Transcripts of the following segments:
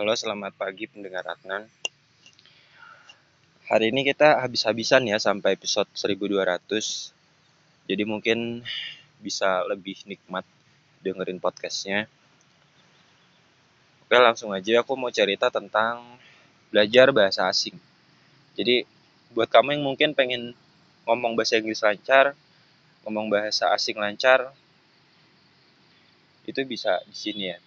Halo, selamat pagi pendengar Adnan. Hari ini kita habis-habisan ya sampai episode 1200. Jadi mungkin bisa lebih nikmat dengerin podcastnya. Oke, langsung aja aku mau cerita tentang belajar bahasa asing. Jadi buat kamu yang mungkin pengen ngomong bahasa Inggris lancar, ngomong bahasa asing lancar, itu bisa di sini ya.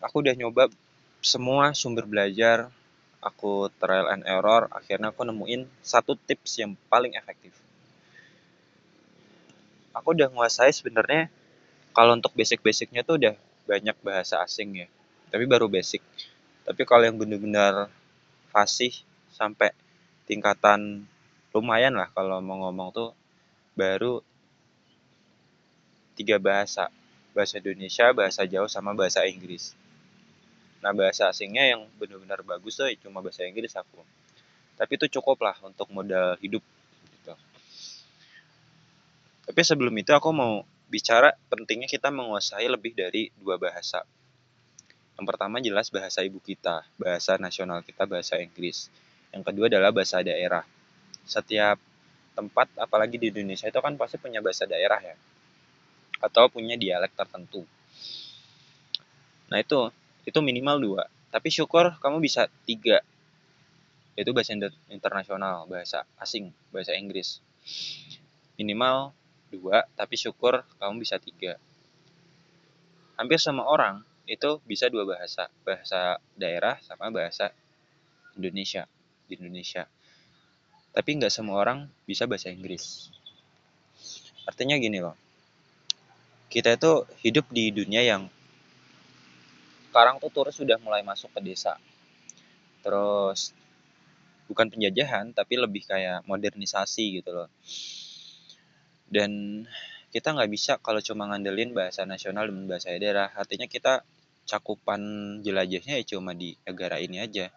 Aku udah nyoba semua sumber belajar, aku trial and error, akhirnya aku nemuin satu tips yang paling efektif. Aku udah nguasai sebenarnya kalau untuk basic-basicnya tuh udah banyak bahasa asing ya, tapi baru basic. Tapi kalau yang benar-benar fasih sampai tingkatan lumayan lah kalau mau ngomong tuh baru tiga bahasa bahasa Indonesia, bahasa Jawa, sama bahasa Inggris. Nah bahasa asingnya yang benar-benar bagus tuh cuma bahasa Inggris aku. Tapi itu cukup lah untuk modal hidup. Gitu. Tapi sebelum itu aku mau bicara pentingnya kita menguasai lebih dari dua bahasa. Yang pertama jelas bahasa ibu kita, bahasa nasional kita bahasa Inggris. Yang kedua adalah bahasa daerah. Setiap tempat, apalagi di Indonesia itu kan pasti punya bahasa daerah ya, atau punya dialek tertentu. Nah itu itu minimal dua. Tapi syukur kamu bisa tiga. Yaitu bahasa internasional bahasa asing bahasa Inggris. Minimal dua tapi syukur kamu bisa tiga. Hampir semua orang itu bisa dua bahasa. Bahasa daerah sama bahasa Indonesia di Indonesia. Tapi nggak semua orang bisa bahasa Inggris. Artinya gini loh. Kita itu hidup di dunia yang sekarang tuh turis sudah mulai masuk ke desa. Terus bukan penjajahan tapi lebih kayak modernisasi gitu loh. Dan kita nggak bisa kalau cuma ngandelin bahasa nasional dan bahasa daerah. Artinya kita cakupan jelajahnya ya cuma di negara ini aja.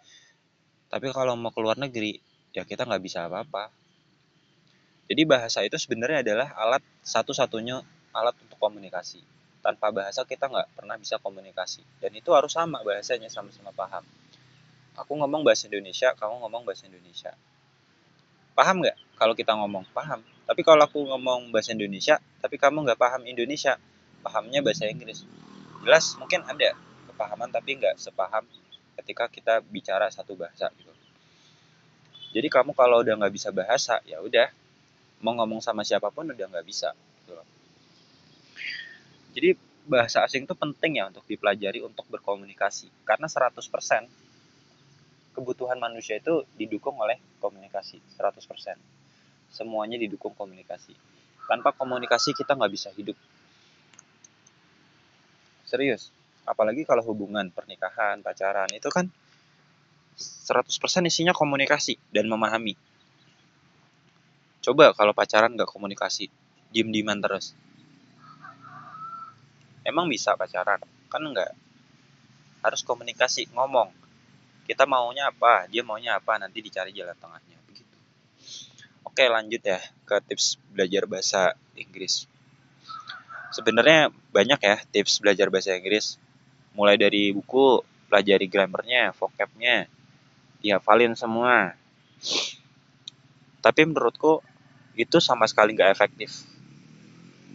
Tapi kalau mau keluar negeri ya kita nggak bisa apa-apa. Jadi bahasa itu sebenarnya adalah alat satu-satunya alat untuk komunikasi tanpa bahasa kita nggak pernah bisa komunikasi. Dan itu harus sama bahasanya sama-sama paham. Aku ngomong bahasa Indonesia kamu ngomong bahasa Indonesia. Paham nggak kalau kita ngomong? Paham. Tapi kalau aku ngomong bahasa Indonesia tapi kamu nggak paham Indonesia pahamnya bahasa Inggris. Jelas mungkin ada kepahaman tapi nggak sepaham ketika kita bicara satu bahasa gitu. Jadi kamu kalau udah nggak bisa bahasa ya udah. Mau ngomong sama siapa pun udah nggak bisa jadi bahasa asing itu penting ya untuk dipelajari untuk berkomunikasi. Karena 100% kebutuhan manusia itu didukung oleh komunikasi 100% semuanya didukung komunikasi. Tanpa komunikasi kita nggak bisa hidup. Serius. Apalagi kalau hubungan pernikahan pacaran itu kan 100% isinya komunikasi dan memahami. Coba kalau pacaran nggak komunikasi diem-dieman terus emang bisa pacaran? Kan enggak. Harus komunikasi ngomong. Kita maunya apa dia maunya apa nanti dicari jalan tengahnya begitu. Oke lanjut ya ke tips belajar bahasa Inggris. Sebenarnya banyak ya tips belajar bahasa Inggris. Mulai dari buku pelajari grammarnya vocabnya dihafalin semua. Tapi menurutku itu sama sekali nggak efektif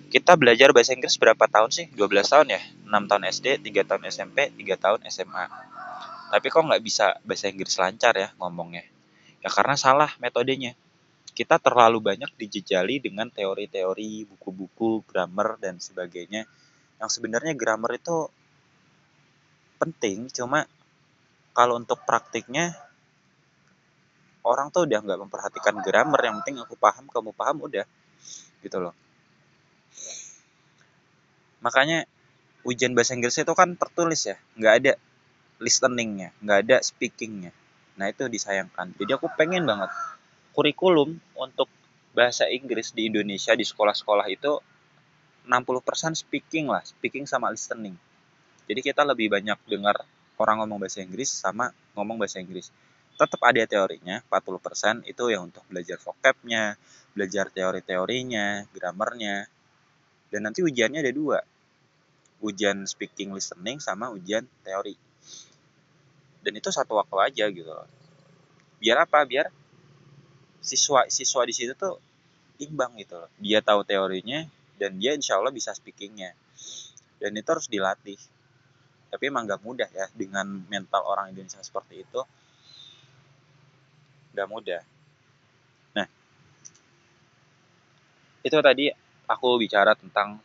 kita belajar bahasa Inggris berapa tahun sih? 12 tahun ya? 6 tahun SD, 3 tahun SMP, 3 tahun SMA. Tapi kok nggak bisa bahasa Inggris lancar ya ngomongnya? Ya karena salah metodenya. Kita terlalu banyak dijejali dengan teori-teori, buku-buku, grammar, dan sebagainya. Yang sebenarnya grammar itu penting, cuma kalau untuk praktiknya orang tuh udah nggak memperhatikan grammar yang penting aku paham kamu paham udah gitu loh makanya ujian bahasa Inggris itu kan tertulis ya. Nggak ada listeningnya nggak ada speakingnya. Nah itu disayangkan. Jadi aku pengen banget kurikulum untuk bahasa Inggris di Indonesia di sekolah-sekolah itu 60% speaking lah. Speaking sama listening. Jadi kita lebih banyak dengar orang ngomong bahasa Inggris sama ngomong bahasa Inggris. Tetap ada teorinya 40% itu yang untuk belajar vocabnya belajar teori-teorinya grammarnya dan nanti ujiannya ada dua. Ujian speaking listening sama ujian teori. Dan itu satu waktu aja gitu. Loh biar apa? Biar siswa siswa di situ tuh imbang gitu loh. Dia tahu teorinya dan dia insya Allah bisa speakingnya. Dan itu harus dilatih. Tapi emang gak mudah ya dengan mental orang Indonesia seperti itu. Gak mudah. Nah itu tadi aku bicara tentang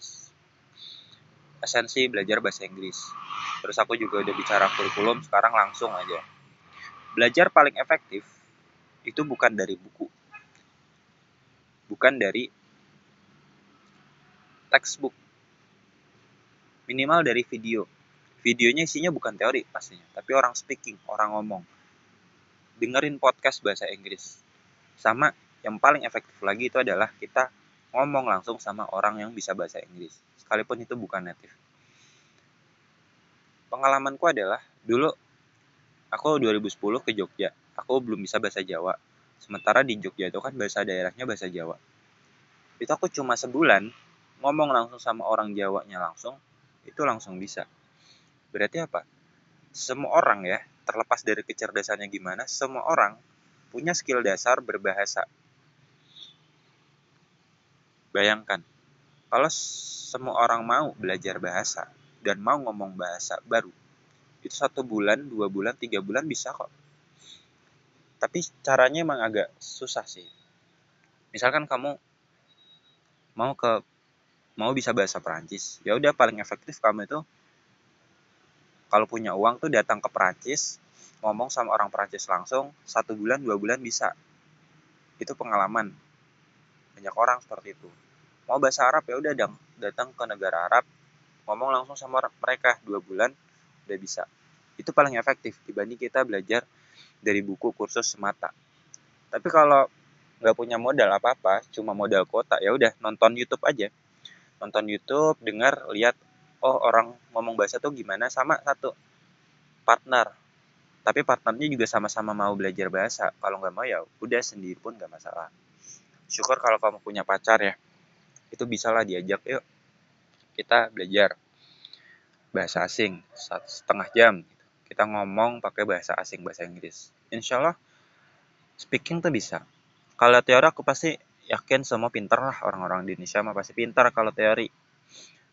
esensi belajar bahasa Inggris. Terus aku juga udah bicara kurikulum sekarang langsung aja. Belajar paling efektif itu bukan dari buku. Bukan dari textbook. Minimal dari video. Videonya isinya bukan teori pastinya tapi orang speaking orang ngomong. Dengerin podcast bahasa Inggris. Sama yang paling efektif lagi itu adalah kita ngomong langsung sama orang yang bisa bahasa Inggris. Sekalipun itu bukan native. Pengalamanku adalah dulu aku 2010 ke Jogja. Aku belum bisa bahasa Jawa. Sementara di Jogja itu kan bahasa daerahnya bahasa Jawa. Itu aku cuma sebulan ngomong langsung sama orang Jawanya langsung itu langsung bisa. Berarti apa? Semua orang ya terlepas dari kecerdasannya gimana semua orang punya skill dasar berbahasa bayangkan kalau semua orang mau belajar bahasa dan mau ngomong bahasa baru itu satu bulan dua bulan tiga bulan bisa kok. Tapi caranya emang agak susah sih. Misalkan kamu mau ke mau bisa bahasa Perancis ya udah paling efektif kamu itu kalau punya uang tuh datang ke Perancis ngomong sama orang Perancis langsung satu bulan dua bulan bisa. Itu pengalaman. Banyak orang seperti itu mau bahasa Arab ya udah datang ke negara Arab ngomong langsung sama mereka. Dua bulan udah bisa. Itu paling efektif dibanding kita belajar dari buku kursus semata tapi kalau nggak punya modal apa apa cuma modal kota ya udah nonton YouTube aja. Nonton YouTube dengar lihat oh orang ngomong bahasa tuh gimana sama satu partner. Tapi partnernya juga sama-sama mau belajar bahasa. Kalau nggak mau ya udah sendiri pun nggak masalah. Syukur kalau kamu punya pacar ya itu bisalah diajak yuk kita belajar bahasa asing setengah jam. Kita ngomong pakai bahasa asing bahasa Inggris. Insya Allah speaking tuh bisa. Kalau teori aku pasti yakin semua pinter lah orang-orang di Indonesia mah pasti pintar kalau teori.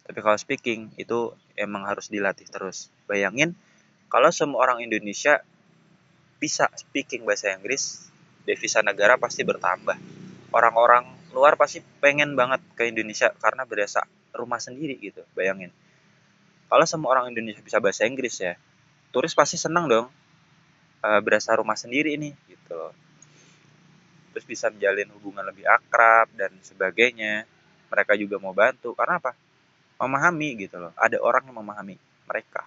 Tapi kalau speaking itu emang harus dilatih terus. Bayangin kalau semua orang Indonesia bisa speaking bahasa Inggris devisa negara pasti bertambah. Orang-orang luar pasti pengen banget ke Indonesia karena berasa rumah sendiri gitu bayangin. Kalau semua orang Indonesia bisa bahasa Inggris ya turis pasti senang dong uh, berasa rumah sendiri ini gitu loh. Terus bisa menjalin hubungan lebih akrab dan sebagainya. Mereka juga mau bantu karena apa? Memahami gitu loh. Ada orang yang memahami mereka